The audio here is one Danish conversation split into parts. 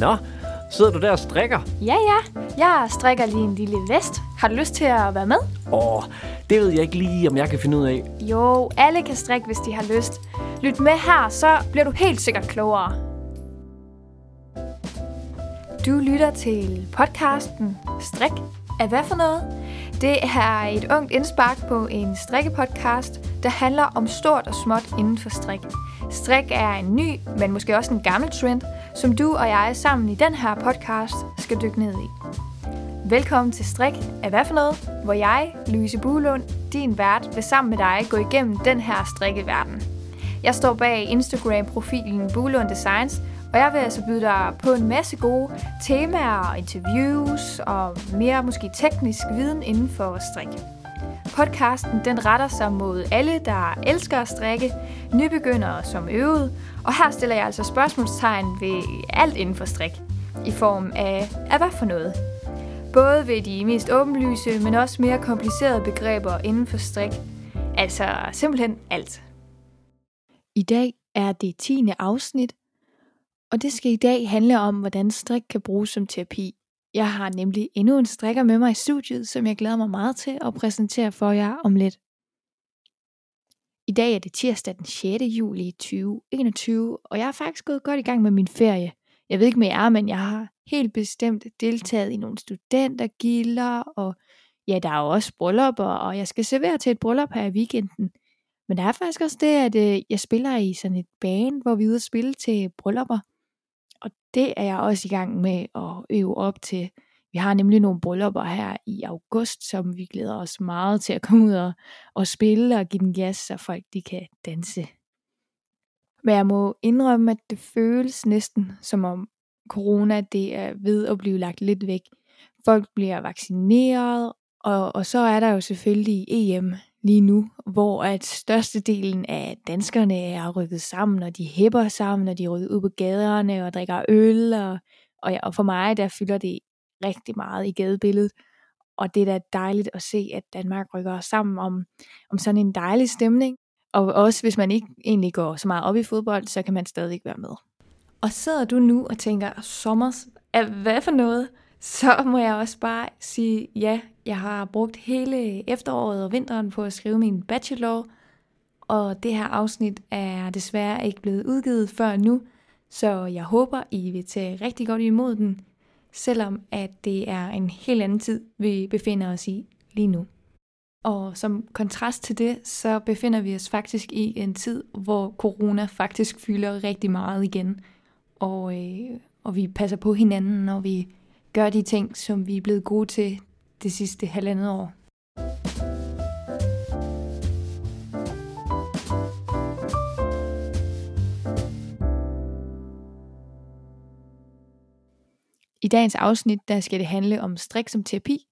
Nå, sidder du der og strikker? Ja, ja. Jeg strikker lige en lille vest. Har du lyst til at være med? Åh, det ved jeg ikke lige, om jeg kan finde ud af. Jo, alle kan strikke, hvis de har lyst. Lyt med her, så bliver du helt sikkert klogere. Du lytter til podcasten Strik er hvad for noget? Det er et ungt indspark på en strikkepodcast, der handler om stort og småt inden for strik. Strik er en ny, men måske også en gammel trend, som du og jeg sammen i den her podcast skal dykke ned i. Velkommen til Strik af hvad for noget, hvor jeg, Louise Buhlund, din vært, vil sammen med dig gå igennem den her strikkeverden. Jeg står bag Instagram-profilen Buhlund Designs, og jeg vil altså byde dig på en masse gode temaer og interviews og mere måske teknisk viden inden for strik. Podcasten den retter sig mod alle, der elsker at strikke, nybegyndere som øvede, og her stiller jeg altså spørgsmålstegn ved alt inden for strik, i form af, af hvad for noget. Både ved de mest åbenlyse, men også mere komplicerede begreber inden for strik. Altså simpelthen alt. I dag er det 10. afsnit, og det skal i dag handle om, hvordan strik kan bruges som terapi. Jeg har nemlig endnu en strikker med mig i studiet, som jeg glæder mig meget til at præsentere for jer om lidt. I dag er det tirsdag den 6. juli 2021, og jeg er faktisk gået godt i gang med min ferie. Jeg ved ikke med jer, men jeg har helt bestemt deltaget i nogle studentergilder, og ja, der er jo også bryllupper, og jeg skal servere til et bryllup her i weekenden. Men der er faktisk også det, at øh, jeg spiller i sådan et band, hvor vi er ude at spille til bryllupper. Og det er jeg også i gang med at øve op til. Vi har nemlig nogle bryllupper her i august, som vi glæder os meget til at komme ud og, og spille og give den gas, så folk de kan danse. Men jeg må indrømme, at det føles næsten som om corona det er ved at blive lagt lidt væk. Folk bliver vaccineret, og, og så er der jo selvfølgelig EM lige nu, hvor at størstedelen af danskerne er rykket sammen, og de hæpper sammen, og de rykker ud på gaderne og drikker øl, og, og, ja, og for mig der fylder det rigtig meget i gadebilledet, og det er da dejligt at se, at Danmark rykker sammen om, om sådan en dejlig stemning, og også hvis man ikke egentlig går så meget op i fodbold, så kan man stadig være med. Og sidder du nu og tænker, sommer, hvad for noget? så må jeg også bare sige, ja, jeg har brugt hele efteråret og vinteren på at skrive min bachelor, og det her afsnit er desværre ikke blevet udgivet før nu, så jeg håber, I vil tage rigtig godt imod den, selvom at det er en helt anden tid, vi befinder os i lige nu. Og som kontrast til det, så befinder vi os faktisk i en tid, hvor corona faktisk fylder rigtig meget igen. Og, øh, og vi passer på hinanden, og vi gør de ting, som vi er blevet gode til det sidste halvandet år. I dagens afsnit, der skal det handle om strik som terapi.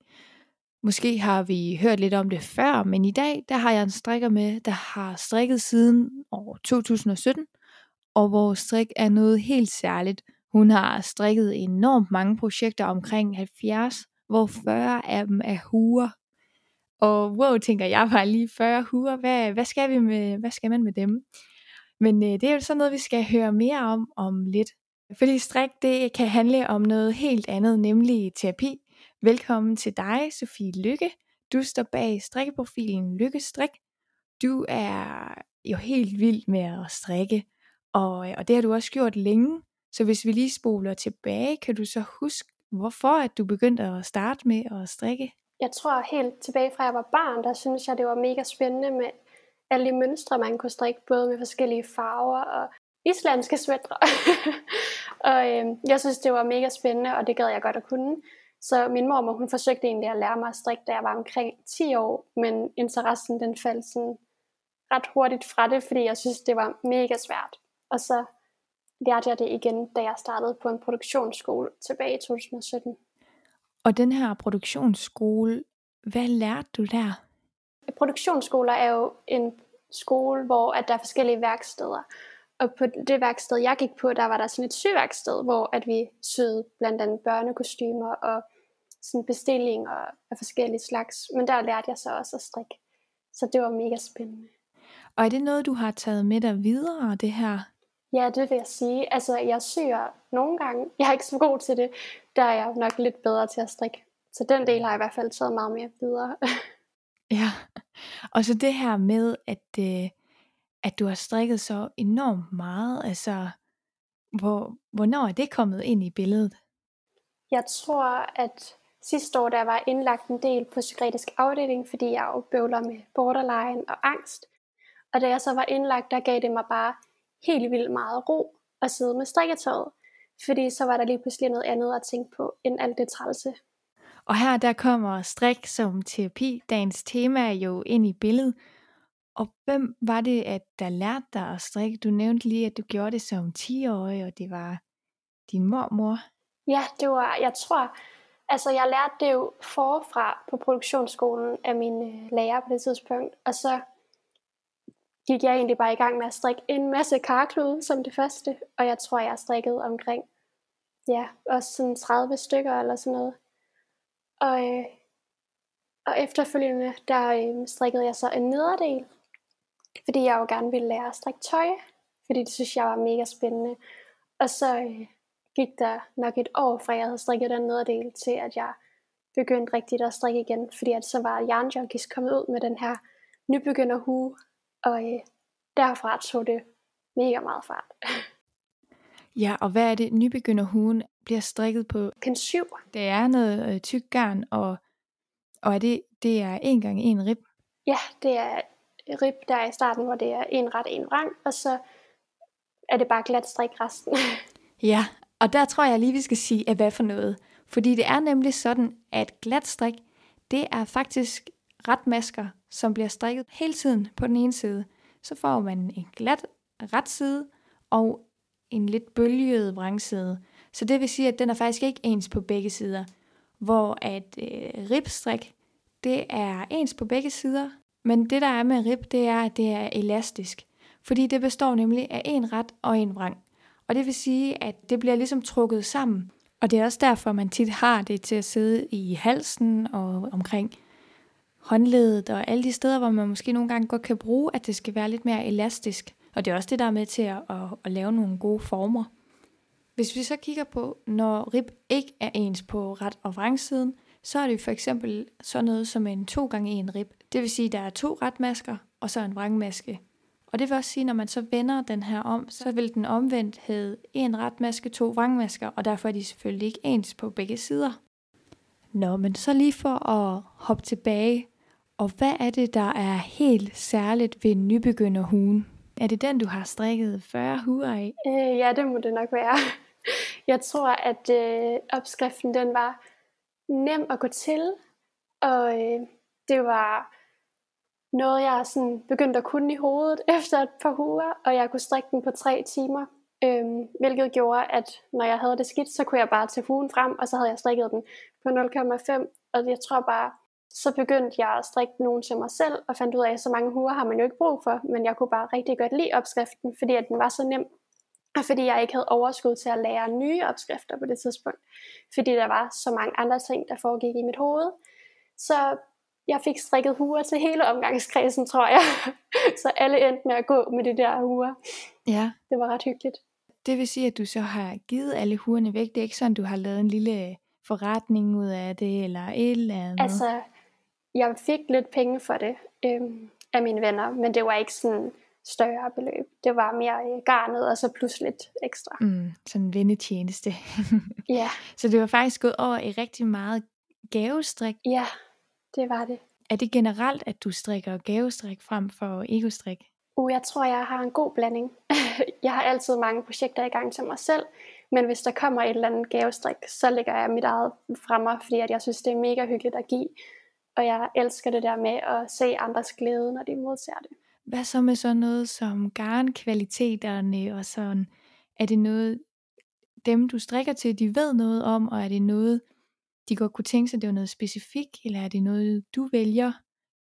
Måske har vi hørt lidt om det før, men i dag, der har jeg en strikker med, der har strikket siden år 2017, og hvor strik er noget helt særligt, hun har strikket enormt mange projekter omkring 70, hvor 40 af dem er huer. Og wow, tænker jeg bare lige 40 huer, hvad, hvad, skal vi med, hvad skal man med dem? Men øh, det er jo sådan noget, vi skal høre mere om om lidt. Fordi strik, det kan handle om noget helt andet, nemlig terapi. Velkommen til dig, Sofie Lykke. Du står bag strikkeprofilen Lykke Strik. Du er jo helt vild med at strikke, og, og det har du også gjort længe. Så hvis vi lige spoler tilbage, kan du så huske, hvorfor at du begyndte at starte med at strikke? Jeg tror helt tilbage fra jeg var barn, der synes jeg, det var mega spændende med alle de mønstre, man kunne strikke, både med forskellige farver og islandske svætre. og øh, jeg synes, det var mega spændende, og det gad jeg godt at kunne. Så min mor, hun forsøgte egentlig at lære mig at strikke, da jeg var omkring 10 år, men interessen den faldt sådan ret hurtigt fra det, fordi jeg synes, det var mega svært. Og så lærte jeg det igen, da jeg startede på en produktionsskole tilbage i 2017. Og den her produktionsskole, hvad lærte du der? Produktionsskoler er jo en skole, hvor at der er forskellige værksteder. Og på det værksted, jeg gik på, der var der sådan et syværksted, hvor at vi syede blandt andet børnekostymer og sådan bestillinger af forskellige slags. Men der lærte jeg så også at strikke. Så det var mega spændende. Og er det noget, du har taget med dig videre, det her Ja, det vil jeg sige. Altså, jeg syr nogle gange. Jeg er ikke så god til det. Der er jeg nok lidt bedre til at strikke. Så den del har jeg i hvert fald taget meget mere videre. ja, og så det her med, at, øh, at du har strikket så enormt meget. Altså, hvor, hvornår er det kommet ind i billedet? Jeg tror, at sidste år, der var indlagt en del på psykiatrisk afdeling, fordi jeg jo bøvler med borderline og angst. Og da jeg så var indlagt, der gav det mig bare helt vildt meget ro at sidde med strikketøjet. Fordi så var der lige pludselig noget andet at tænke på, end alt det trælse. Og her der kommer strik som terapi. Dagens tema er jo ind i billedet. Og hvem var det, at der lærte dig at strikke? Du nævnte lige, at du gjorde det som 10-årig, og det var din mormor. Ja, det var, jeg tror, altså jeg lærte det jo forfra på produktionsskolen af min øh, lærer på det tidspunkt. Og så gik jeg egentlig bare i gang med at strikke en masse karklude som det første. Og jeg tror, jeg strikkede omkring, ja, også sådan 30 stykker eller sådan noget. Og, øh, og efterfølgende, der øh, strikkede jeg så en nederdel, fordi jeg jo gerne ville lære at strikke tøj, fordi det synes jeg var mega spændende. Og så øh, gik der nok et år fra jeg havde strikket den nederdel, til at jeg begyndte rigtigt at strikke igen, fordi at så var Junkies kommet ud med den her nybegynder hue, og øh, derfra tog det mega meget fart. Ja, og hvad er det, nybegynderhuen bliver strikket på? Pind 7. Det er noget øh, tyk garn, og, og er det, det er en gang en rib? Ja, det er rib der i starten, hvor det er en ret en vrang, og så er det bare glat strik resten. ja, og der tror jeg lige, vi skal sige, at hvad for noget. Fordi det er nemlig sådan, at glat strik, det er faktisk retmasker, som bliver strikket hele tiden på den ene side. Så får man en glat ret side og en lidt bølget vrangside. Så det vil sige, at den er faktisk ikke ens på begge sider. Hvor at øh, ribstrik, det er ens på begge sider, men det der er med rib, det er, at det er elastisk. Fordi det består nemlig af en ret og en vrang. Og det vil sige, at det bliver ligesom trukket sammen. Og det er også derfor, man tit har det til at sidde i halsen og omkring håndledet og alle de steder, hvor man måske nogle gange godt kan bruge, at det skal være lidt mere elastisk. Og det er også det, der er med til at, at, at lave nogle gode former. Hvis vi så kigger på, når rib ikke er ens på ret og vrangsiden, så er det for eksempel sådan noget som en 2 gange en rib. Det vil sige, at der er to retmasker og så en vrangmaske. Og det vil også sige, at når man så vender den her om, så vil den omvendt hedde en retmaske, to vrangmasker, og derfor er de selvfølgelig ikke ens på begge sider. Nå, men så lige for at hoppe tilbage, og hvad er det, der er helt særligt ved nybegynderhuen? Er det den, du har strikket 40 huer i? Øh, ja, det må det nok være. Jeg tror, at øh, opskriften den var nem at gå til, og øh, det var noget, jeg sådan begyndte at kunne i hovedet efter et par uger, og jeg kunne strikke den på tre timer. Øhm, hvilket gjorde, at når jeg havde det skidt, så kunne jeg bare tage huen frem, og så havde jeg strikket den på 0,5. Og jeg tror bare, så begyndte jeg at strikke nogen til mig selv, og fandt ud af, at så mange huer har man jo ikke brug for, men jeg kunne bare rigtig godt lide opskriften, fordi at den var så nem, og fordi jeg ikke havde overskud til at lære nye opskrifter på det tidspunkt, fordi der var så mange andre ting, der foregik i mit hoved. Så jeg fik strikket huer til hele omgangskredsen, tror jeg. så alle endte med at gå med de der huer. Ja. Det var ret hyggeligt. Det vil sige, at du så har givet alle huerne væk. Det er ikke sådan, du har lavet en lille forretning ud af det, eller et eller andet? Altså, jeg fik lidt penge for det øhm, af mine venner, men det var ikke sådan større beløb. Det var mere øh, garnet, og så plus lidt ekstra. Mm, sådan en vennetjeneste. ja. Så det var faktisk gået over i rigtig meget gavestrik? Ja, det var det. Er det generelt, at du strikker gavestrik frem for egostrik? Uh, jeg tror, jeg har en god blanding. jeg har altid mange projekter i gang til mig selv, men hvis der kommer et eller andet gavestrik, så lægger jeg mit eget fremme, fordi at jeg synes, det er mega hyggeligt at give. Og jeg elsker det der med at se andres glæde, når de modtager det. Hvad så med sådan noget som garnkvaliteterne og sådan? Er det noget, dem du strikker til, de ved noget om, og er det noget, de godt kunne tænke sig, det var noget specifikt, eller er det noget, du vælger,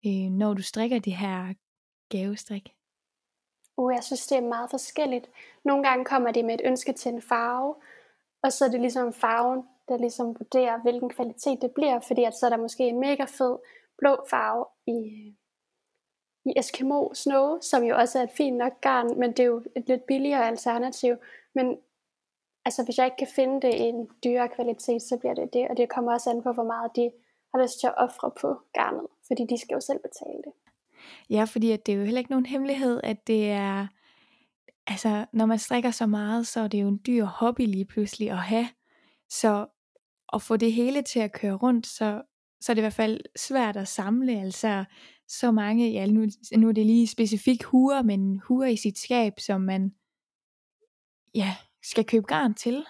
øh, når du strikker det her gavestrik? Uh, jeg synes, det er meget forskelligt. Nogle gange kommer det med et ønske til en farve, og så er det ligesom farven, der ligesom vurderer, hvilken kvalitet det bliver, fordi at så er der måske en mega fed blå farve i, i Eskimo Snow, som jo også er et fint nok garn, men det er jo et lidt billigere alternativ. Men altså, hvis jeg ikke kan finde det i en dyrere kvalitet, så bliver det det, og det kommer også an på, hvor meget de har lyst til at ofre på garnet, fordi de skal jo selv betale det. Ja, fordi at det er jo heller ikke nogen hemmelighed, at det er, altså når man strikker så meget, så er det jo en dyr hobby lige pludselig at have. Så at få det hele til at køre rundt, så, så er det i hvert fald svært at samle, altså så mange, ja nu, nu er det lige specifikt huer, men huer i sit skab, som man ja, skal købe garn til.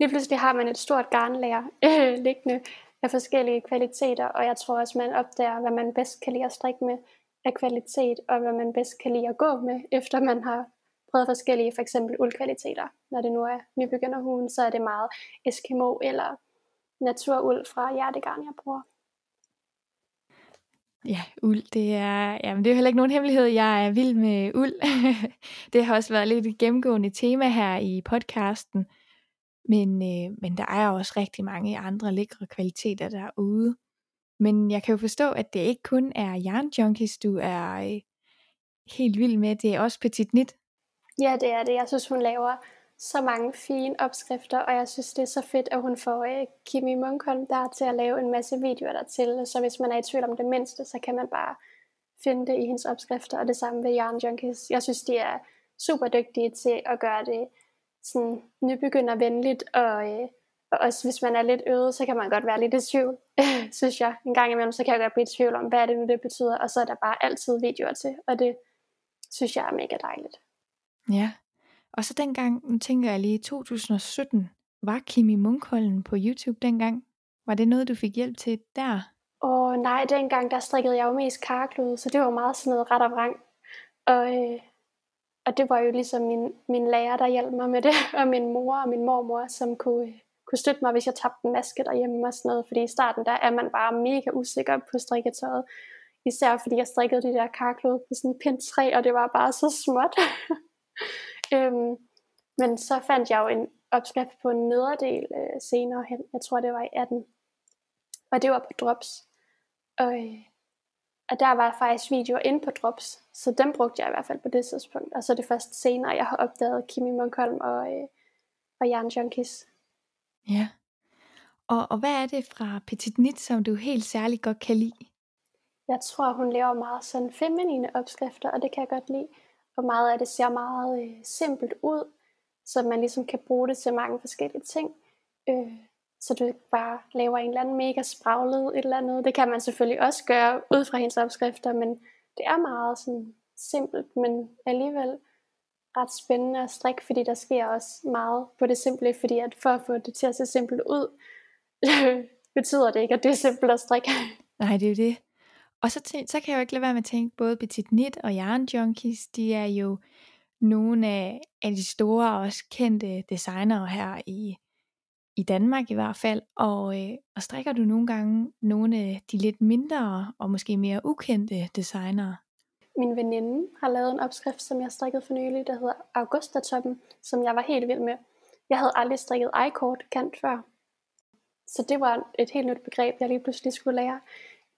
Lige pludselig har man et stort garnlager øh, liggende af forskellige kvaliteter, og jeg tror også, man opdager, hvad man bedst kan lide at strikke med af kvalitet, og hvad man bedst kan lide at gå med, efter man har prøvet forskellige, for eksempel uldkvaliteter. Når det nu er nybegynderhuen, så er det meget Eskimo eller naturuld fra hjertegarn, jeg bruger. Ja, uld, det er, jamen det er jo heller ikke nogen hemmelighed. Jeg er vild med uld. det har også været lidt et gennemgående tema her i podcasten. Men, øh, men der er også rigtig mange andre lækre kvaliteter derude. Men jeg kan jo forstå, at det ikke kun er jernjunkies, du er øh, helt vild med. Det er også Petit Nit. Ja, det er det. Jeg synes, hun laver så mange fine opskrifter, og jeg synes, det er så fedt, at hun får øh, Kimi Munkholm der til at lave en masse videoer dertil. Så hvis man er i tvivl om det mindste, så kan man bare finde det i hendes opskrifter, og det samme ved Jan Junkies. Jeg synes, de er super dygtige til at gøre det sådan nybegyndervenligt, og, øh, og også hvis man er lidt øvet, så kan man godt være lidt i tvivl, synes jeg. En gang imellem, så kan jeg godt blive i tvivl om, hvad er det nu, det betyder, og så er der bare altid videoer til, og det synes jeg er mega dejligt. Ja, og så dengang, nu tænker jeg lige, 2017, var Kimi Munkholm på YouTube dengang? Var det noget, du fik hjælp til der? Åh oh, nej, dengang der strikkede jeg jo mest karklud, så det var meget sådan noget ret og vrang. Og, øh, og det var jo ligesom min, min lærer, der hjalp mig med det, og min mor og min mormor, som kunne, kunne støtte mig, hvis jeg tabte en maske derhjemme og sådan noget. Fordi i starten, der er man bare mega usikker på strikketøjet. Især fordi jeg strikkede de der karklud på sådan en pind 3, og det var bare så småt. øhm, men så fandt jeg jo en opskrift på en nederdel øh, senere hen. Jeg tror, det var i 18. Og det var på Drops. Og, øh, og der var faktisk videoer inde på Drops, så dem brugte jeg i hvert fald på det tidspunkt. Og så er det først senere, jeg har opdaget Kimi Munkholm og, øh, og Jan Junkies. Ja. Og, og hvad er det fra Petit Nit, som du helt særligt godt kan lide? Jeg tror, hun laver meget sådan feminine opskrifter, og det kan jeg godt lide. For meget af det ser meget øh, simpelt ud, så man ligesom kan bruge det til mange forskellige ting. Øh, så du ikke bare laver en eller anden mega spraglet et eller andet. Det kan man selvfølgelig også gøre ud fra hendes opskrifter, men det er meget sådan simpelt, men alligevel ret spændende at strikke, fordi der sker også meget på det simple, fordi at for at få det til at se simpelt ud, betyder det ikke, at det er simpelt at strikke. Nej, det er jo det. Og så, tæn, så kan jeg jo ikke lade være med at tænke, både Petit Nit og Yarn Junkies, de er jo nogle af, af de store og også kendte designere her i, i Danmark i hvert fald. Og, øh, og strikker du nogle gange nogle af de lidt mindre og måske mere ukendte designere? Min veninde har lavet en opskrift, som jeg strikkede for nylig, der hedder Augustatoppen, som jeg var helt vild med. Jeg havde aldrig strikket i-kort kant før. Så det var et helt nyt begreb, jeg lige pludselig skulle lære.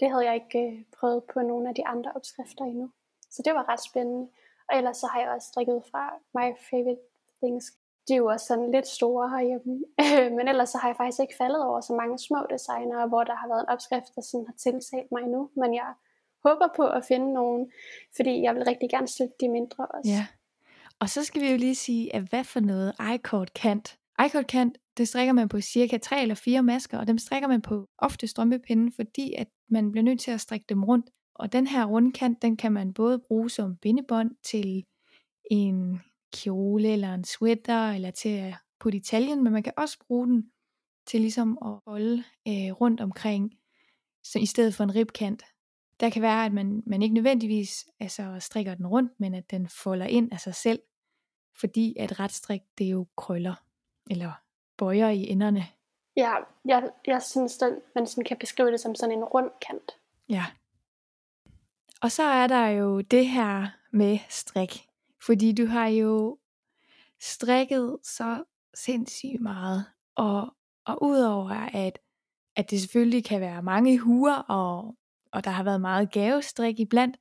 Det havde jeg ikke øh, prøvet på nogle af de andre opskrifter endnu. Så det var ret spændende. Og ellers så har jeg også strikket fra My Favorite Things. De er jo også sådan lidt store herhjemme. Men ellers så har jeg faktisk ikke faldet over så mange små designere, hvor der har været en opskrift, der sådan har tiltalt mig nu. Men jeg håber på at finde nogen, fordi jeg vil rigtig gerne støtte de mindre også. Ja. Og så skal vi jo lige sige, at hvad for noget i-cord kant? I-cord det strikker man på cirka 3 eller 4 masker, og dem strikker man på ofte strømpepinden, fordi at man bliver nødt til at strikke dem rundt. Og den her rundkant, den kan man både bruge som bindebånd til en kjole eller en sweater, eller til at putte i taljen, men man kan også bruge den til ligesom at holde øh, rundt omkring, så i stedet for en ribkant. Der kan være, at man, man ikke nødvendigvis altså, strikker den rundt, men at den folder ind af sig selv, fordi at retstrik, det er jo krøller, eller bøjer i enderne. Ja, jeg, jeg synes, at man sådan kan beskrive det som sådan en rund kant. Ja. Og så er der jo det her med strik. Fordi du har jo strikket så sindssygt meget. Og, og udover at, at det selvfølgelig kan være mange huer, og, og der har været meget gavestrik iblandt,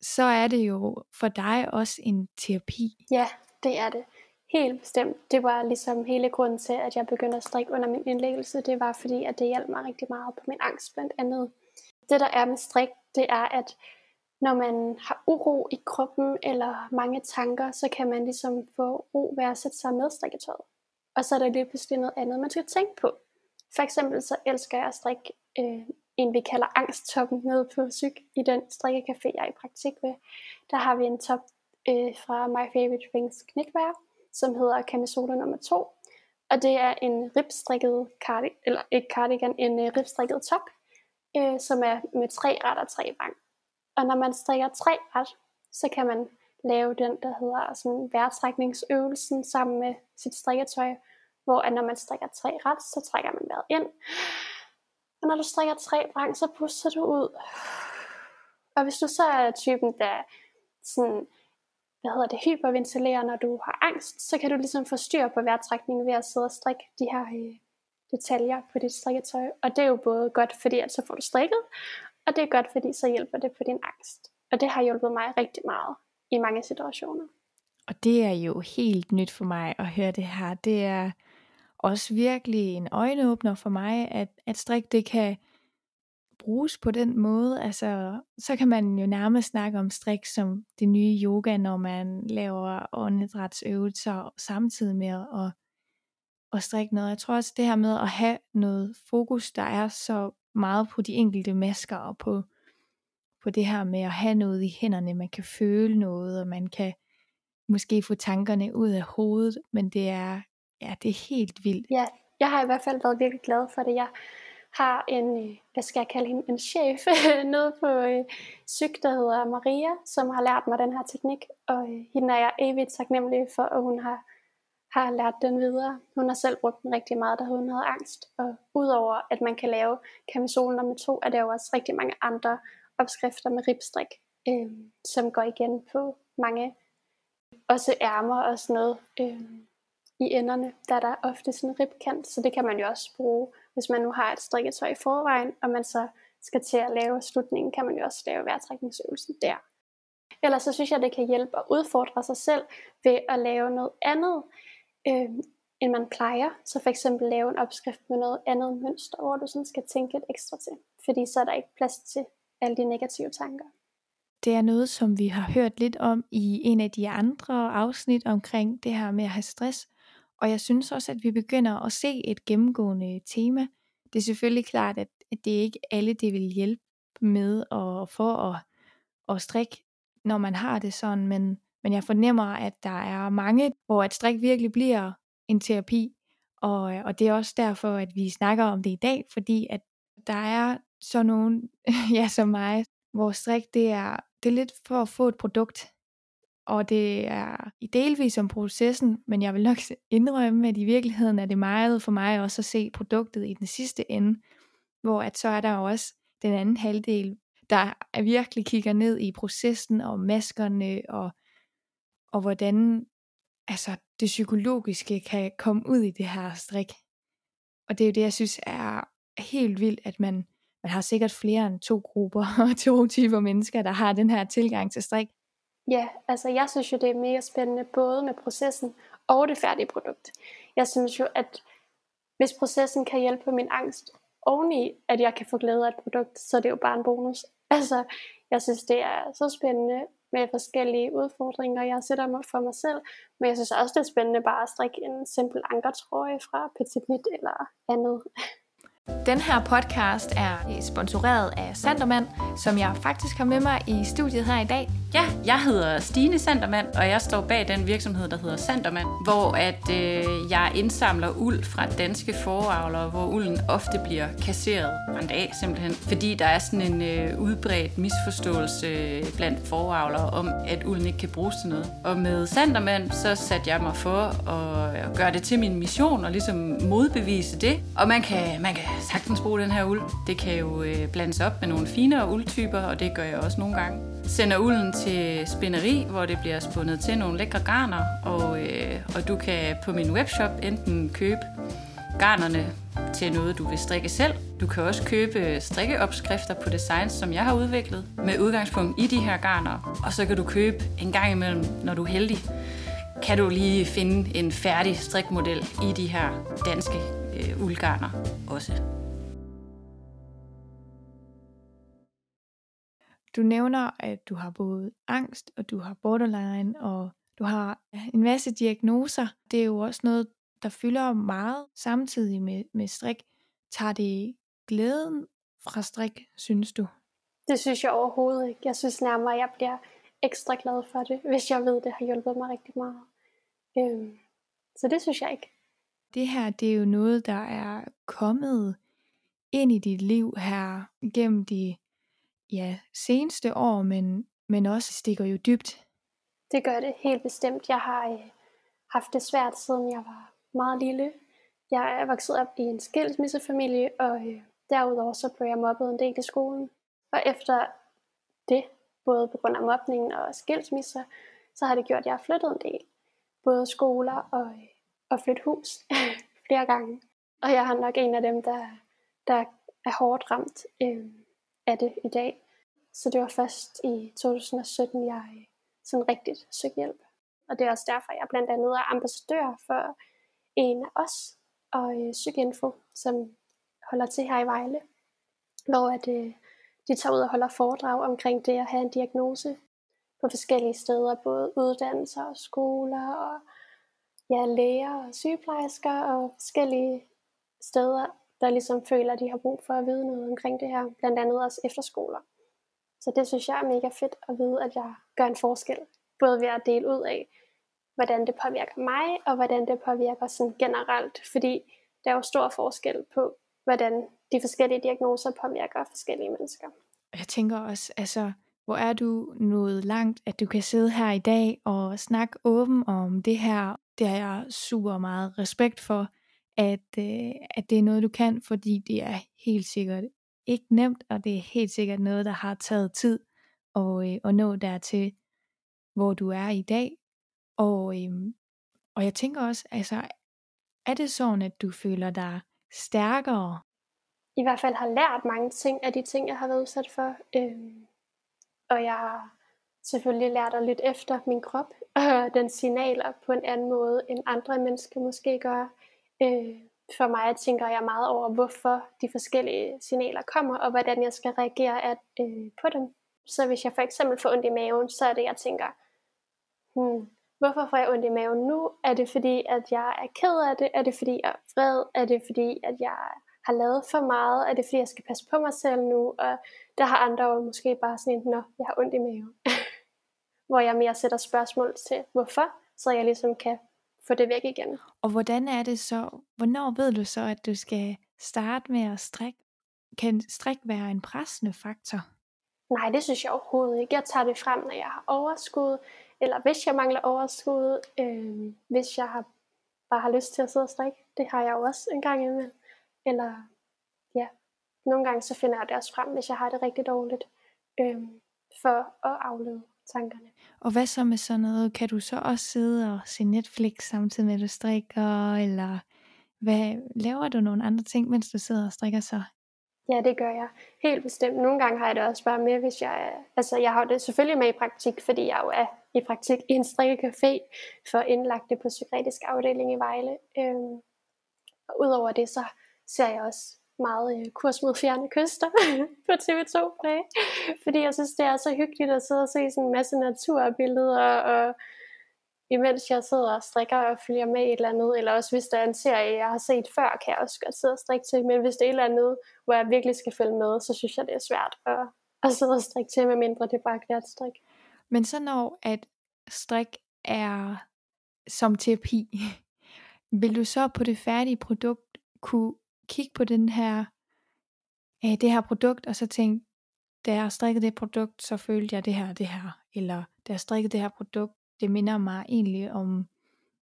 så er det jo for dig også en terapi. Ja, det er det. Helt bestemt. Det var ligesom hele grunden til, at jeg begyndte at strikke under min indlæggelse. Det var fordi, at det hjalp mig rigtig meget på min angst blandt andet. Det der er med strik, det er, at når man har uro i kroppen eller mange tanker, så kan man ligesom få ro ved at sætte sig med strikketøjet. Og så er der lige pludselig noget andet, man skal tænke på. For eksempel så elsker jeg at strikke øh, en, vi kalder angsttoppen nede på Syg i den strikkecafé, jeg er i praktik ved. Der har vi en top øh, fra My Favorite Things knitwear, som hedder camisole nummer 2. Og det er en ribstrikket cardigan, eller ikke cardigan, en øh, ribstrikket top, øh, som er med tre ret og tre vang. Og når man strikker tre ret, så kan man lave den, der hedder sådan vejrtrækningsøvelsen sammen med sit strikketøj, hvor at når man strikker tre ret, så trækker man vejret ind. Og når du strikker tre vrang, så puster du ud. Og hvis du så er typen, der sådan, hvad hedder det, hyperventilerer, når du har angst, så kan du ligesom få styr på vejrtrækningen ved at sidde og strikke de her øh, detaljer på dit strikketøj. Og det er jo både godt, fordi at så får du strikket, og det er godt, fordi så hjælper det på din angst. Og det har hjulpet mig rigtig meget i mange situationer. Og det er jo helt nyt for mig at høre det her. Det er også virkelig en øjenåbner for mig, at, at strik det kan bruges på den måde. Altså, så kan man jo nærmest snakke om strik som det nye yoga, når man laver åndedrætsøvelser samtidig med at, at strikke noget. Jeg tror også det her med at have noget fokus, der er så meget på de enkelte masker og på, på det her med at have noget i hænderne. Man kan føle noget, og man kan måske få tankerne ud af hovedet, men det er, ja, det er helt vildt. Ja, jeg har i hvert fald været virkelig glad for det. Jeg har en, øh, hvad skal jeg kalde hende, en chef nede på øh, syg, der hedder Maria, som har lært mig den her teknik, og øh, hende er jeg evigt taknemmelig for, at hun har, har lært den videre. Hun har selv brugt den rigtig meget, da hun havde angst, og udover at man kan lave kamisolen nummer to, er der jo også rigtig mange andre opskrifter med ribstrik, øh, som går igen på mange, også ærmer og sådan noget. Øh, i enderne, der er der ofte sådan en ribkant, så det kan man jo også bruge, hvis man nu har et strikketøj i forvejen, og man så skal til at lave slutningen, kan man jo også lave vejrtrækningsøvelsen der. Ellers så synes jeg, det kan hjælpe at udfordre sig selv ved at lave noget andet, øh, end man plejer. Så for eksempel lave en opskrift med noget andet mønster, hvor du sådan skal tænke lidt ekstra til. Fordi så er der ikke plads til alle de negative tanker. Det er noget, som vi har hørt lidt om i en af de andre afsnit omkring det her med at have stress. Og jeg synes også, at vi begynder at se et gennemgående tema. Det er selvfølgelig klart, at, det er ikke alle, det vil hjælpe med at få at, at strikke, når man har det sådan, men, men jeg fornemmer, at der er mange, hvor at strik virkelig bliver en terapi, og, og det er også derfor, at vi snakker om det i dag, fordi at der er så nogen, ja som mig, hvor strik det er, det er lidt for at få et produkt, og det er i delvis om processen, men jeg vil nok indrømme, at i virkeligheden er det meget for mig også at se produktet i den sidste ende, hvor at så er der også den anden halvdel, der virkelig kigger ned i processen og maskerne og, og hvordan altså, det psykologiske kan komme ud i det her strik. Og det er jo det, jeg synes er helt vildt, at man, man har sikkert flere end to grupper og to typer mennesker, der har den her tilgang til strik. Ja, altså jeg synes jo, det er mega spændende, både med processen og det færdige produkt. Jeg synes jo, at hvis processen kan hjælpe min angst oveni, at jeg kan få glæde af et produkt, så det er det jo bare en bonus. Altså, jeg synes, det er så spændende med forskellige udfordringer, jeg sætter mig for mig selv. Men jeg synes også, det er spændende bare at strikke en simpel ankertrøje fra Petit Nyt eller andet. Den her podcast er øh, sponsoreret af Sandermand, som jeg faktisk har med mig i studiet her i dag. Ja, jeg hedder Stine Sandermand, og jeg står bag den virksomhed, der hedder Sandermand, hvor at øh, jeg indsamler uld fra danske foravlere, hvor ulden ofte bliver kasseret, brændt af simpelthen, fordi der er sådan en øh, udbredt misforståelse øh, blandt foravlere om, at ulden ikke kan bruges til noget. Og med Sandermand, så satte jeg mig for at gøre det til min mission og ligesom modbevise det. Og man kan, man kan sagtens bruge den her uld. Det kan jo øh, blandes op med nogle finere uldtyper, og det gør jeg også nogle gange. Sender ulden til spinderi, hvor det bliver spundet til nogle lækre garner, og, øh, og du kan på min webshop enten købe garnerne til noget, du vil strikke selv. Du kan også købe strikkeopskrifter på designs, som jeg har udviklet, med udgangspunkt i de her garner. Og så kan du købe en gang imellem, når du er heldig, kan du lige finde en færdig strikmodel i de her danske øh, uldgarner også. Du nævner, at du har både angst, og du har borderline, og du har en masse diagnoser. Det er jo også noget, der fylder meget samtidig med, med strik. Tager det glæden fra strik, synes du? Det synes jeg overhovedet ikke. Jeg synes nærmere, at jeg bliver ekstra glad for det, hvis jeg ved, at det har hjulpet mig rigtig meget. Øhm, så det synes jeg ikke. Det her, det er jo noget, der er kommet ind i dit liv her gennem de ja, seneste år, men, men også stikker jo dybt. Det gør det helt bestemt. Jeg har øh, haft det svært, siden jeg var meget lille. Jeg er vokset op i en skilsmissefamilie, og øh, derudover så blev jeg mobbet en del i skolen. Og efter det, både på grund af mobningen og skilsmisser, så har det gjort, at jeg har flyttet en del. Både skoler og, øh, at flytte hus flere gange. Og jeg har nok en af dem, der, der er hårdt ramt øh, af det i dag. Så det var først i 2017, jeg sådan rigtigt søgte hjælp. Og det er også derfor, jeg blandt andet er ambassadør for en af os og øh, Psykinfo, som holder til her i Vejle, hvor at, øh, de tager ud og holder foredrag omkring det at have en diagnose på forskellige steder, både uddannelser og skoler og ja, læger og sygeplejersker og forskellige steder, der ligesom føler, at de har brug for at vide noget omkring det her, blandt andet også efterskoler. Så det synes jeg er mega fedt at vide, at jeg gør en forskel, både ved at dele ud af, hvordan det påvirker mig, og hvordan det påvirker sådan generelt, fordi der er jo stor forskel på, hvordan de forskellige diagnoser påvirker forskellige mennesker. Jeg tænker også, altså, hvor er du nået langt, at du kan sidde her i dag og snakke åben om det her. Det har jeg super meget respekt for, at, øh, at det er noget, du kan, fordi det er helt sikkert ikke nemt, og det er helt sikkert noget, der har taget tid at, øh, at nå dertil, hvor du er i dag. Og, øh, og jeg tænker også, altså, er det sådan, at du føler dig stærkere? I hvert fald har lært mange ting af de ting, jeg har været udsat for. Øh, og jeg har selvfølgelig lært at lytte efter min krop, og den signaler på en anden måde, end andre mennesker måske gør. Øh, for mig tænker jeg meget over, hvorfor de forskellige signaler kommer, og hvordan jeg skal reagere at, øh, på dem. Så hvis jeg for eksempel får ondt i maven, så er det, jeg tænker, hmm, Hvorfor får jeg ondt i maven nu? Er det fordi, at jeg er ked af det? Er det fordi, jeg er vred? Er det fordi, at jeg har lavet for meget? Er det fordi, jeg skal passe på mig selv nu? Og der har andre jo måske bare sådan en, nå, jeg har ondt i maven. Hvor jeg mere sætter spørgsmål til, hvorfor? Så jeg ligesom kan få det væk igen. Og hvordan er det så? Hvornår ved du så, at du skal starte med at strikke? Kan strik være en pressende faktor? Nej, det synes jeg overhovedet ikke. Jeg tager det frem, når jeg har overskud eller hvis jeg mangler overskud, øh, hvis jeg har, bare har lyst til at sidde og strikke, det har jeg jo også en gang imellem. Eller ja, nogle gange så finder jeg det også frem, hvis jeg har det rigtig dårligt, øh, for at aflede tankerne. Og hvad så med sådan noget? Kan du så også sidde og se Netflix samtidig med at du strikker, eller hvad, laver du nogle andre ting, mens du sidder og strikker så? Ja, det gør jeg. Helt bestemt. Nogle gange har jeg det også bare med, hvis jeg... Altså, jeg har det selvfølgelig med i praktik, fordi jeg jo er i praktik i en strikkecafé for indlagte på psykiatrisk afdeling i Vejle. Øhm, og udover det, så ser jeg også meget øh, kurs mod fjerne kyster på TV2 Play. Fordi jeg synes, det er så hyggeligt at sidde og se sådan en masse naturbilleder og imens jeg sidder og strikker og følger med i et eller andet, eller også hvis der er en serie, jeg har set før, kan jeg også godt sidde og strikke til, men hvis det er et eller andet, hvor jeg virkelig skal følge med, så synes jeg, det er svært at, at sidde og strikke til, med mindre det er bare er strik. Men så når at strik er som terapi, vil du så på det færdige produkt kunne kigge på den her, øh, det her produkt, og så tænke, da jeg strikkede det produkt, så følte jeg det her det her. Eller da jeg strikkede det her produkt, det minder mig egentlig om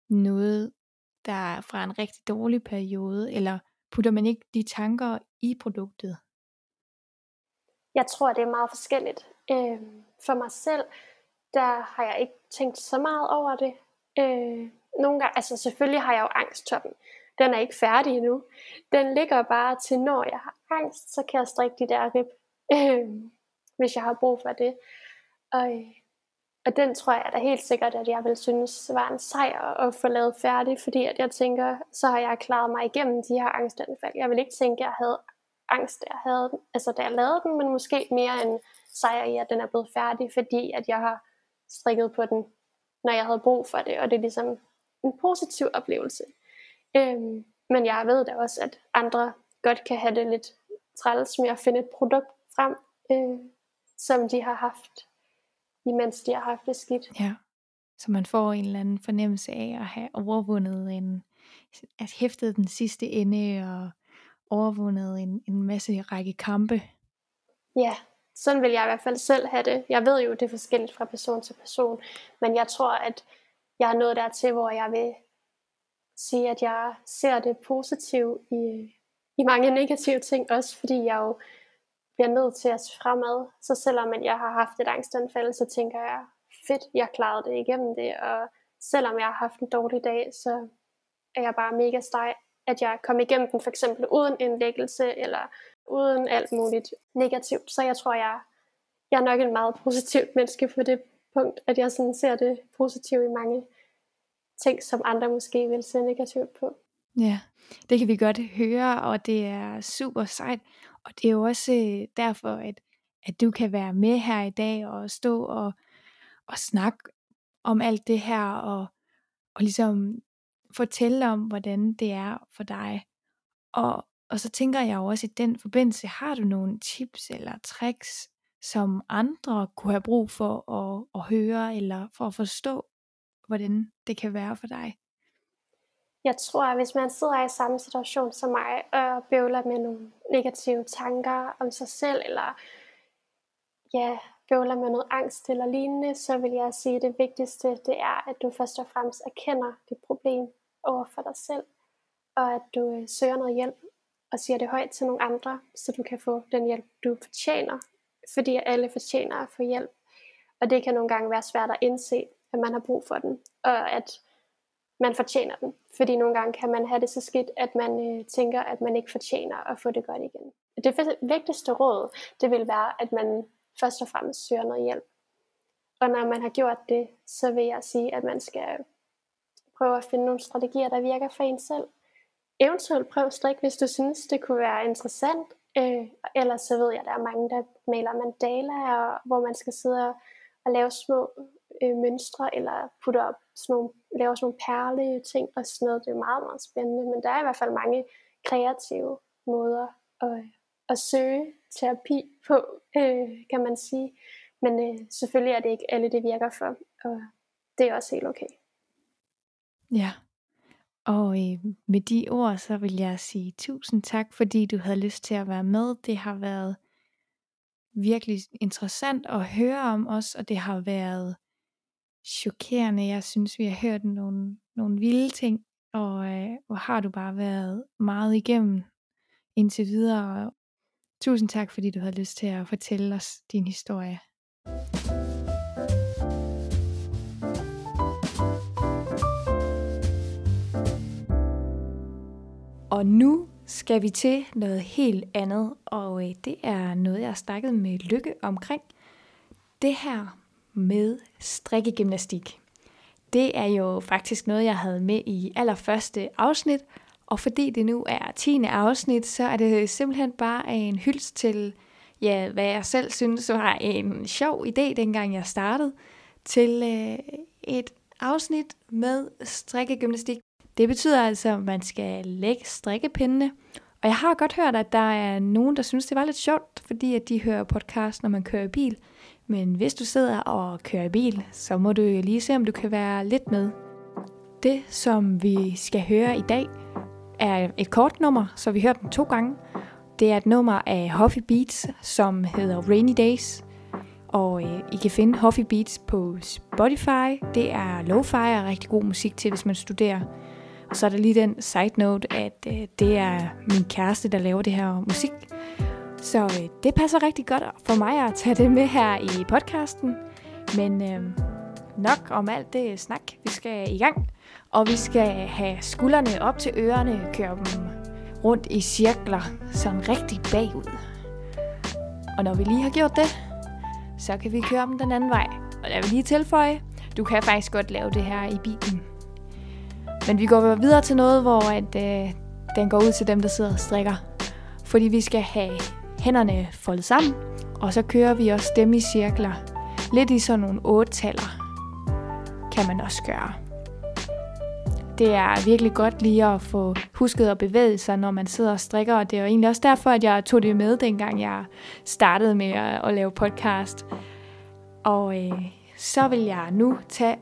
noget, der er fra en rigtig dårlig periode, eller putter man ikke de tanker i produktet? Jeg tror, det er meget forskelligt. Øh, for mig selv, der har jeg ikke tænkt så meget over det. Øh, nogle gange, altså selvfølgelig har jeg jo angsttoppen, den er ikke færdig endnu. Den ligger bare til, når jeg har angst, så kan jeg strikke de der rib, øh, hvis jeg har brug for det. Og, øh, og den tror jeg da helt sikkert, at jeg vil synes var en sejr at få lavet færdig, fordi at jeg tænker, så har jeg klaret mig igennem de her angstanfald. Jeg vil ikke tænke, at jeg havde angst, da jeg havde den, altså da jeg lavede den, men måske mere en sejr i, at den er blevet færdig, fordi at jeg har strikket på den, når jeg havde brug for det, og det er ligesom en positiv oplevelse. Øhm, men jeg ved da også, at andre godt kan have det lidt træls med at finde et produkt frem, øh, som de har haft, imens de har haft det skidt. Ja, så man får en eller anden fornemmelse af at have overvundet en, at hæftet den sidste ende og overvundet en, en masse række kampe. Ja, sådan vil jeg i hvert fald selv have det. Jeg ved jo, det er forskelligt fra person til person, men jeg tror, at jeg er nået dertil, hvor jeg vil sige, at jeg ser det positivt i, i mange negative ting, også fordi jeg jo bliver nødt til at se fremad. Så selvom jeg har haft et angstanfald, så tænker jeg, fedt, jeg klarede det igennem det, og selvom jeg har haft en dårlig dag, så er jeg bare mega steg, at jeg kom igennem den for eksempel uden indlæggelse, eller uden alt muligt negativt. Så jeg tror, jeg, jeg er nok en meget positivt menneske på det punkt, at jeg sådan ser det positive i mange ting, som andre måske vil se negativt på. Ja, det kan vi godt høre, og det er super sejt. Og det er jo også øh, derfor, at, at du kan være med her i dag og stå og, og snakke om alt det her, og, og ligesom fortælle om, hvordan det er for dig. Og, og så tænker jeg jo også i den forbindelse, har du nogle tips eller tricks, som andre kunne have brug for at, at høre, eller for at forstå, hvordan det kan være for dig? Jeg tror, at hvis man sidder i samme situation som mig, og bøvler med nogle negative tanker om sig selv, eller ja, bøvler med noget angst eller lignende, så vil jeg sige, at det vigtigste det er, at du først og fremmest erkender dit problem over for dig selv, og at du øh, søger noget hjælp og siger det højt til nogle andre, så du kan få den hjælp, du fortjener, fordi alle fortjener at få hjælp. Og det kan nogle gange være svært at indse, at man har brug for den, og at man fortjener den. Fordi nogle gange kan man have det så skidt, at man øh, tænker, at man ikke fortjener at få det godt igen. Det vigtigste råd, det vil være, at man først og fremmest søger noget hjælp. Og når man har gjort det, så vil jeg sige, at man skal prøve at finde nogle strategier, der virker for en selv. Eventuelt prøv strik, hvis du synes, det kunne være interessant. Øh, ellers så ved jeg, at der er mange, der maler mandalaer, hvor man skal sidde og, og lave små øh, mønstre, eller putter op sådan nogle, lave sådan nogle perle ting og sådan noget. Det er meget, meget spændende, men der er i hvert fald mange kreative måder at, at søge terapi på, øh, kan man sige. Men øh, selvfølgelig er det ikke alle, det virker for, og det er også helt okay. Ja, og øh, med de ord, så vil jeg sige tusind tak, fordi du havde lyst til at være med. Det har været virkelig interessant at høre om os, og det har været chokerende. Jeg synes, vi har hørt nogle, nogle vilde ting, og øh, hvor har du bare været meget igennem indtil videre. Og tusind tak, fordi du havde lyst til at fortælle os din historie. Og nu skal vi til noget helt andet, og øh, det er noget, jeg har snakket med Lykke omkring. Det her med strikkegymnastik. Det er jo faktisk noget, jeg havde med i allerførste afsnit, og fordi det nu er 10. afsnit, så er det simpelthen bare en hyldst til, ja, hvad jeg selv synes var en sjov idé, dengang jeg startede, til øh, et afsnit med strikkegymnastik. Det betyder altså, at man skal lægge strikkepindene. Og jeg har godt hørt, at der er nogen, der synes, det var lidt sjovt, fordi at de hører podcast, når man kører bil. Men hvis du sidder og kører i bil, så må du lige se, om du kan være lidt med. Det, som vi skal høre i dag, er et kort nummer, så vi hører den to gange. Det er et nummer af Huffy Beats, som hedder Rainy Days. Og øh, I kan finde Huffy Beats på Spotify. Det er lo-fi og rigtig god musik til, hvis man studerer. Og så er der lige den side note, at øh, det er min kæreste, der laver det her musik. Så øh, det passer rigtig godt for mig at tage det med her i podcasten. Men øh, nok om alt det snak, vi skal i gang. Og vi skal have skuldrene op til ørerne, køre dem rundt i cirkler, sådan rigtig bagud. Og når vi lige har gjort det, så kan vi køre dem den anden vej. Og lad vil lige tilføje, du kan faktisk godt lave det her i bilen. Men vi går videre til noget, hvor at, øh, den går ud til dem, der sidder og strikker. Fordi vi skal have hænderne foldet sammen, og så kører vi også dem i cirkler. Lidt i sådan nogle otte-taller kan man også gøre. Det er virkelig godt lige at få husket at bevæge sig, når man sidder og strikker, og det er egentlig også derfor, at jeg tog det med, dengang jeg startede med at, at lave podcast. Og øh, så vil jeg nu tage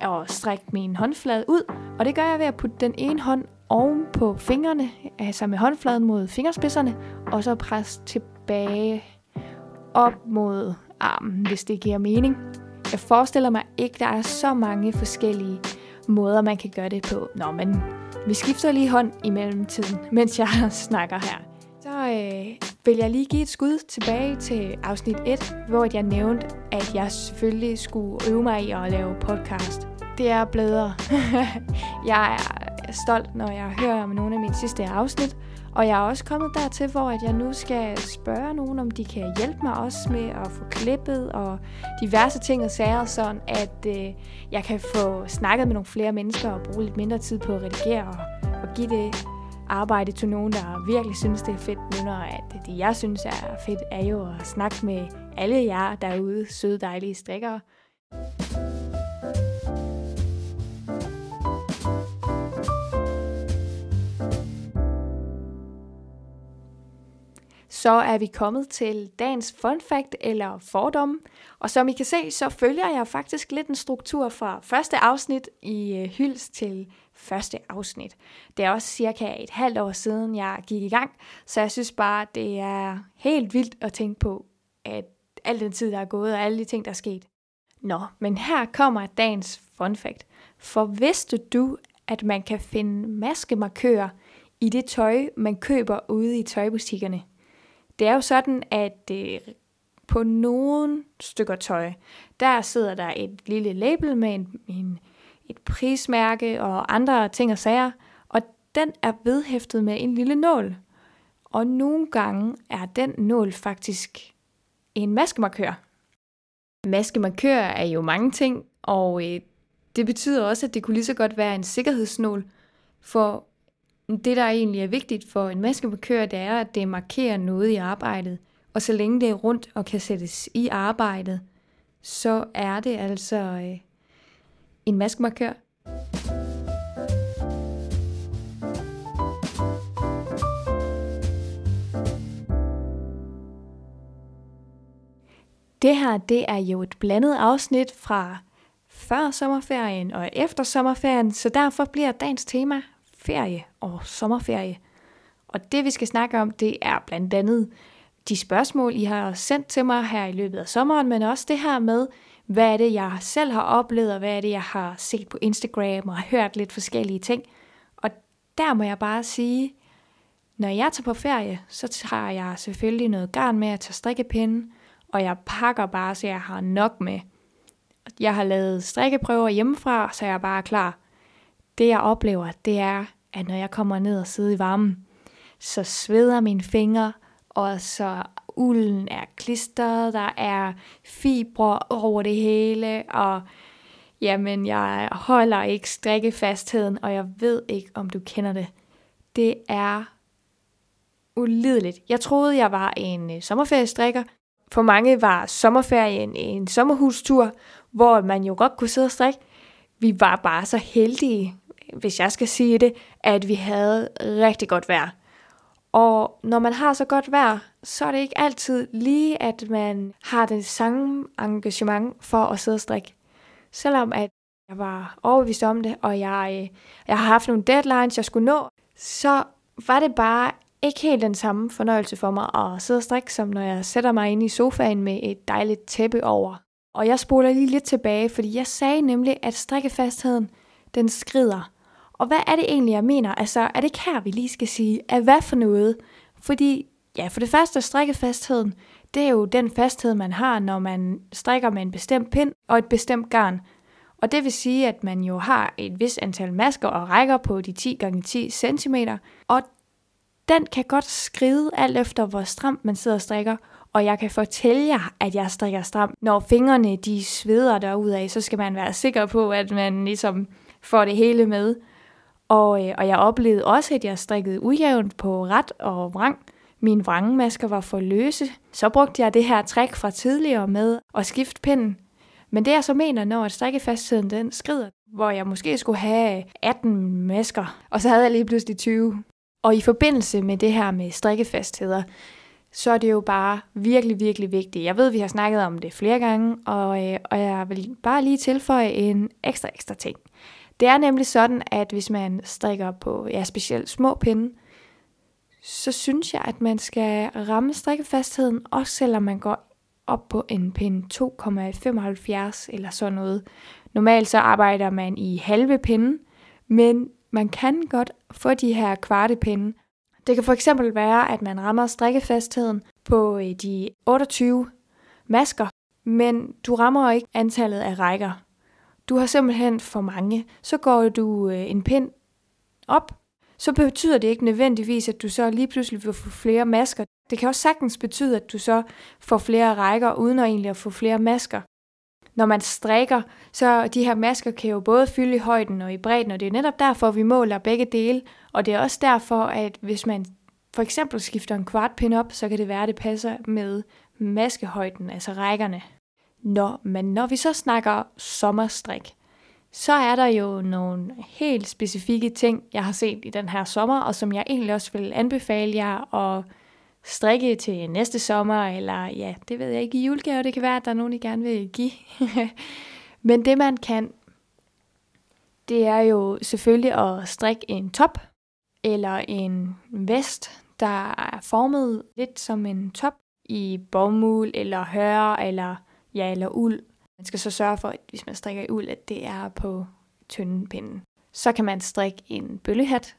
og strikke min håndflade ud, og det gør jeg ved at putte den ene hånd oven på fingrene, øh, altså med håndfladen mod fingerspidserne, og så presse tilbage op mod armen, hvis det giver mening. Jeg forestiller mig ikke, der er så mange forskellige måder, man kan gøre det på. Nå, men vi skifter lige hånd i mellemtiden, mens jeg snakker her. Så øh, vil jeg lige give et skud tilbage til afsnit 1, hvor jeg nævnte, at jeg selvfølgelig skulle øve mig i at lave podcast. Det er bedre. jeg er stolt, når jeg hører om nogle af mine sidste afsnit, og jeg er også kommet dertil, hvor at jeg nu skal spørge nogen, om de kan hjælpe mig også med at få klippet og diverse ting og sager, sådan at øh, jeg kan få snakket med nogle flere mennesker og bruge lidt mindre tid på at redigere og, og give det arbejde til nogen, der virkelig synes, det er fedt, nu når at det, jeg synes er fedt, er jo at snakke med alle jer derude, søde, dejlige strikkere. Så er vi kommet til dagens fun fact eller fordom. Og som I kan se, så følger jeg faktisk lidt en struktur fra første afsnit i hylds Hyls til første afsnit. Det er også cirka et halvt år siden, jeg gik i gang, så jeg synes bare, det er helt vildt at tænke på, at al den tid, der er gået, og alle de ting, der er sket. Nå, men her kommer dagens fun fact. For vidste du, at man kan finde maskemarkører i det tøj, man køber ude i tøjbutikkerne? Det er jo sådan, at øh, på nogle stykker tøj, der sidder der et lille label med en, en, et prismærke og andre ting og sager, og den er vedhæftet med en lille nål. Og nogle gange er den nål faktisk en maskemarkør. Maskemarkør er jo mange ting, og øh, det betyder også, at det kunne lige så godt være en sikkerhedsnål, for det, der egentlig er vigtigt for en maskemarkør, det er, at det markerer noget i arbejdet. Og så længe det er rundt og kan sættes i arbejdet, så er det altså øh, en maskemarkør. Det her, det er jo et blandet afsnit fra før sommerferien og efter sommerferien, så derfor bliver dagens tema ferie og sommerferie. Og det vi skal snakke om, det er blandt andet de spørgsmål, I har sendt til mig her i løbet af sommeren, men også det her med, hvad er det, jeg selv har oplevet, og hvad er det, jeg har set på Instagram og hørt lidt forskellige ting. Og der må jeg bare sige, når jeg tager på ferie, så tager jeg selvfølgelig noget garn med at tage strikkepinde, og jeg pakker bare, så jeg har nok med. Jeg har lavet strikkeprøver hjemmefra, så jeg er bare klar det jeg oplever, det er, at når jeg kommer ned og sidder i varmen, så sveder mine fingre, og så ulden er klistret, der er fibre over det hele, og jamen, jeg holder ikke strikkefastheden, og jeg ved ikke, om du kender det. Det er ulideligt. Jeg troede, jeg var en øh, sommerferiestrikker. For mange var sommerferien en sommerhustur, hvor man jo godt kunne sidde og strikke. Vi var bare så heldige, hvis jeg skal sige det, at vi havde rigtig godt vejr. Og når man har så godt vejr, så er det ikke altid lige, at man har det samme engagement for at sidde og strikke. Selvom at jeg var overbevist om det, og jeg, øh, jeg har haft nogle deadlines, jeg skulle nå, så var det bare ikke helt den samme fornøjelse for mig at sidde og strikke, som når jeg sætter mig ind i sofaen med et dejligt tæppe over. Og jeg spoler lige lidt tilbage, fordi jeg sagde nemlig, at strikkefastheden, den skrider. Og hvad er det egentlig, jeg mener? Altså, er det ikke her, vi lige skal sige, at hvad for noget? Fordi, ja, for det første strikkefastheden, det er jo den fasthed, man har, når man strikker med en bestemt pind og et bestemt garn. Og det vil sige, at man jo har et vis antal masker og rækker på de 10 x 10 cm, og den kan godt skride alt efter, hvor stramt man sidder og strikker. Og jeg kan fortælle jer, at jeg strikker stramt. Når fingrene de sveder derudad, så skal man være sikker på, at man ligesom får det hele med. Og, øh, og jeg oplevede også, at jeg strikkede ujævnt på ret og vrang. Mine vrangemasker var for løse. Så brugte jeg det her træk fra tidligere med at skifte pinden. Men det jeg så mener, når at strikkefastheden den skrider, hvor jeg måske skulle have 18 masker, og så havde jeg lige pludselig 20. Og i forbindelse med det her med strikkefastheder, så er det jo bare virkelig, virkelig vigtigt. Jeg ved, vi har snakket om det flere gange, og, øh, og jeg vil bare lige tilføje en ekstra, ekstra ting. Det er nemlig sådan, at hvis man strikker på ja, specielt små pinde, så synes jeg, at man skal ramme strikkefastheden, også selvom man går op på en pind 2,75 eller sådan noget. Normalt så arbejder man i halve pinde, men man kan godt få de her kvarte pinde. Det kan for eksempel være, at man rammer strikkefastheden på øh, de 28 masker, men du rammer ikke antallet af rækker. Du har simpelthen for mange. Så går du øh, en pind op, så betyder det ikke nødvendigvis, at du så lige pludselig vil få flere masker. Det kan også sagtens betyde, at du så får flere rækker, uden at egentlig at få flere masker. Når man strikker, så de her masker kan jo både fylde i højden og i bredden, og det er netop derfor, vi måler begge dele. Og det er også derfor, at hvis man for eksempel skifter en kvartpind op, så kan det være, at det passer med maskehøjden, altså rækkerne. Nå, men når vi så snakker sommerstrik, så er der jo nogle helt specifikke ting, jeg har set i den her sommer, og som jeg egentlig også vil anbefale jer at strikke til næste sommer, eller ja, det ved jeg ikke, i julegave, det kan være, at der er nogen, I gerne vil give. Men det man kan, det er jo selvfølgelig at strikke en top, eller en vest, der er formet lidt som en top i bomuld, eller høre, eller, ja, eller uld. Man skal så sørge for, at hvis man strikker i uld, at det er på tynde pinden. Så kan man strikke en bøllehat,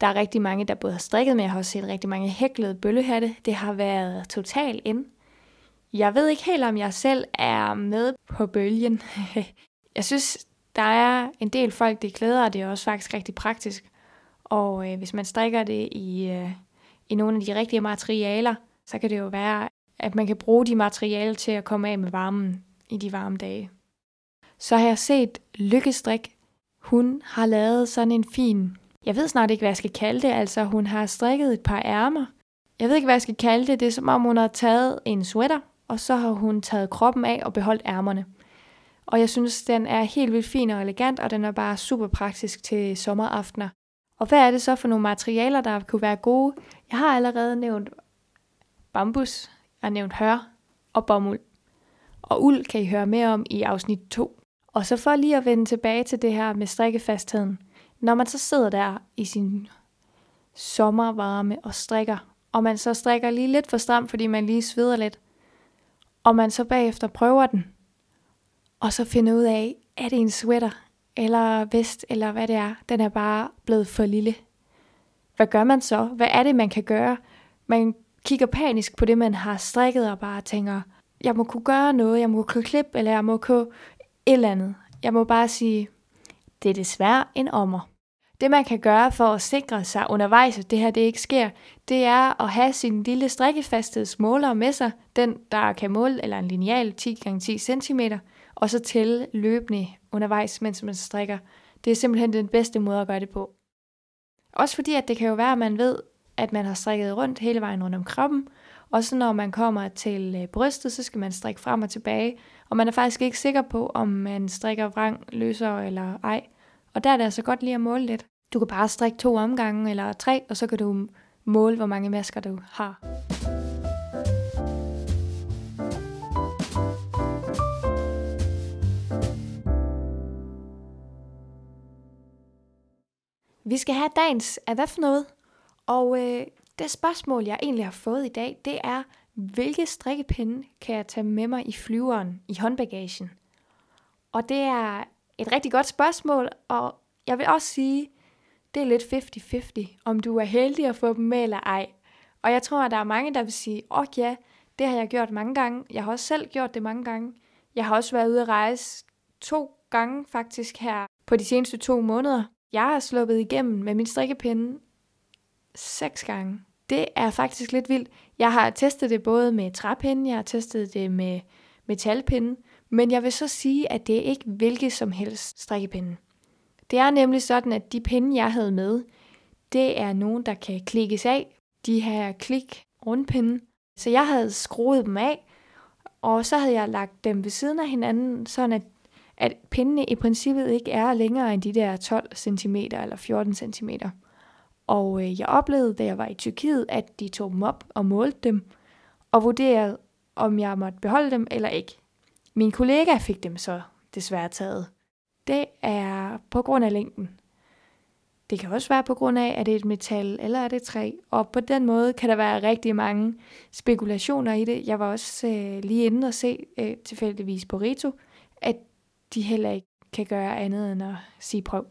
der er rigtig mange, der både har strikket, men jeg har også set rigtig mange hæklede bøllehatte. Det har været totalt ind. Jeg ved ikke helt, om jeg selv er med på bølgen. jeg synes, der er en del folk, det klæder, og det er også faktisk rigtig praktisk. Og øh, hvis man strikker det i, øh, i nogle af de rigtige materialer, så kan det jo være, at man kan bruge de materialer til at komme af med varmen i de varme dage. Så har jeg set Lykkestrik. Hun har lavet sådan en fin jeg ved snart ikke, hvad jeg skal kalde det. Altså, hun har strikket et par ærmer. Jeg ved ikke, hvad jeg skal kalde det. Det er som om, hun har taget en sweater, og så har hun taget kroppen af og beholdt ærmerne. Og jeg synes, den er helt vildt fin og elegant, og den er bare super praktisk til sommeraftener. Og hvad er det så for nogle materialer, der kunne være gode? Jeg har allerede nævnt bambus, har nævnt hør og bomuld. Og uld kan I høre mere om i afsnit 2. Og så for lige at vende tilbage til det her med strikkefastheden – når man så sidder der i sin sommervarme og strikker, og man så strikker lige lidt for stramt, fordi man lige sveder lidt, og man så bagefter prøver den, og så finder ud af, er det en sweater, eller vest, eller hvad det er, den er bare blevet for lille. Hvad gør man så? Hvad er det, man kan gøre? Man kigger panisk på det, man har strikket, og bare tænker, jeg må kunne gøre noget, jeg må kunne klippe, eller jeg må kunne et eller andet. Jeg må bare sige, det er desværre en ommer. Det man kan gøre for at sikre sig undervejs, at det her det ikke sker, det er at have sin lille strikkefasthedsmåler med sig, den der kan måle, eller en lineal 10 x 10 cm, og så tælle løbende undervejs, mens man strikker. Det er simpelthen den bedste måde at gøre det på. Også fordi, at det kan jo være, at man ved, at man har strikket rundt hele vejen rundt om kroppen, og så når man kommer til øh, brystet, så skal man strikke frem og tilbage, og man er faktisk ikke sikker på, om man strikker vrang løser eller ej. Og der er det altså godt lige at måle lidt. Du kan bare strikke to omgange eller tre, og så kan du måle, hvor mange masker du har. Vi skal have dagens af hvad for noget? Og øh, det spørgsmål, jeg egentlig har fået i dag, det er, hvilke strikkepinde kan jeg tage med mig i flyveren i håndbagagen? Og det er et rigtig godt spørgsmål, og jeg vil også sige, det er lidt 50-50, om du er heldig at få dem med eller ej. Og jeg tror, at der er mange, der vil sige, åh oh, ja, det har jeg gjort mange gange. Jeg har også selv gjort det mange gange. Jeg har også været ude at rejse to gange faktisk her på de seneste to måneder. Jeg har sluppet igennem med min strikkepinde seks gange. Det er faktisk lidt vildt. Jeg har testet det både med træpinde, jeg har testet det med metalpinde, men jeg vil så sige, at det er ikke hvilket som helst strikkepinde. Det er nemlig sådan, at de pinde, jeg havde med, det er nogen, der kan klikkes af. De her klik rundpinde. Så jeg havde skruet dem af, og så havde jeg lagt dem ved siden af hinanden, sådan at, at pindene i princippet ikke er længere end de der 12 cm eller 14 cm. Og øh, jeg oplevede, da jeg var i Tyrkiet, at de tog dem op og målte dem, og vurderede, om jeg måtte beholde dem eller ikke. Min kollega fik dem så desværre taget. Det er på grund af længden. Det kan også være på grund af, at det er et metal eller er det træ. Og på den måde kan der være rigtig mange spekulationer i det. Jeg var også øh, lige inde og se øh, tilfældigvis på Rito, at de heller ikke kan gøre andet end at sige prøv.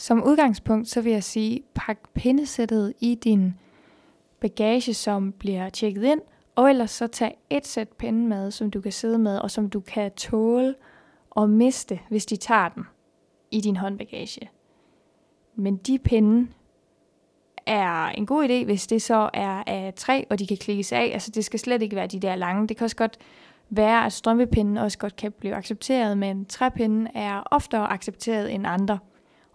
Som udgangspunkt så vil jeg sige, pak pindesættet i din bagage, som bliver tjekket ind, og ellers så tag et sæt pinde med, som du kan sidde med, og som du kan tåle at miste, hvis de tager den i din håndbagage. Men de pinde er en god idé, hvis det så er af træ, og de kan klikkes af. Altså det skal slet ikke være de der lange. Det kan også godt være, at strømpepinden også godt kan blive accepteret, men træpinden er oftere accepteret end andre.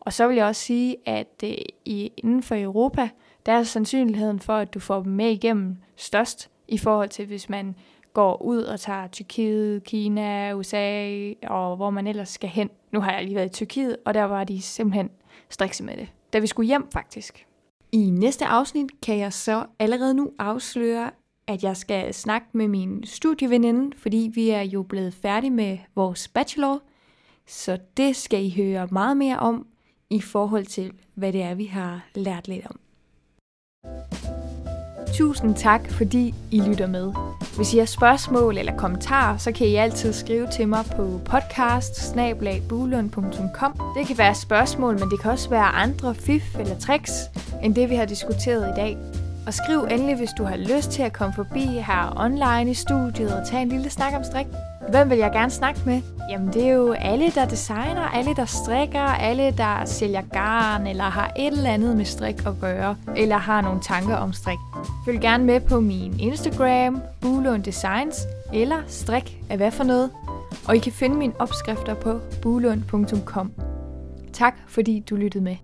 Og så vil jeg også sige, at øh, i, inden for Europa, der er sandsynligheden for, at du får dem med igennem størst, i forhold til hvis man går ud og tager Tyrkiet, Kina, USA og hvor man ellers skal hen. Nu har jeg lige været i Tyrkiet, og der var de simpelthen strikse med det, da vi skulle hjem faktisk. I næste afsnit kan jeg så allerede nu afsløre, at jeg skal snakke med min studieveninde, fordi vi er jo blevet færdige med vores bachelor. Så det skal I høre meget mere om i forhold til, hvad det er, vi har lært lidt om. Tusind tak, fordi I lytter med. Hvis I har spørgsmål eller kommentarer, så kan I altid skrive til mig på podcast Det kan være spørgsmål, men det kan også være andre fif eller tricks, end det vi har diskuteret i dag. Og skriv endelig, hvis du har lyst til at komme forbi her online i studiet og tage en lille snak om strik. Hvem vil jeg gerne snakke med? Jamen det er jo alle, der designer, alle, der strikker, alle, der sælger garn, eller har et eller andet med strik at gøre, eller har nogle tanker om strik. Følg gerne med på min Instagram, Bulund Designs, eller strik af hvad for noget. Og I kan finde mine opskrifter på bulund.com. Tak fordi du lyttede med.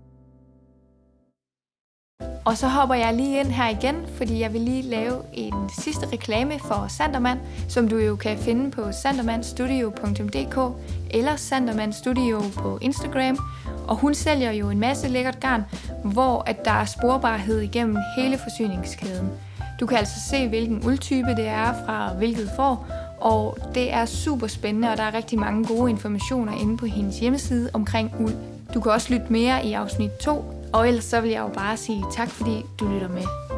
Og så hopper jeg lige ind her igen, fordi jeg vil lige lave en sidste reklame for Sanderman, som du jo kan finde på sandermanstudio.dk eller Sanderman Studio på Instagram. Og hun sælger jo en masse lækkert garn, hvor at der er sporbarhed igennem hele forsyningskæden. Du kan altså se, hvilken uldtype det er fra hvilket får, og det er super spændende, og der er rigtig mange gode informationer inde på hendes hjemmeside omkring uld. Du kan også lytte mere i afsnit 2, og ellers så vil jeg jo bare sige tak, fordi du lytter med.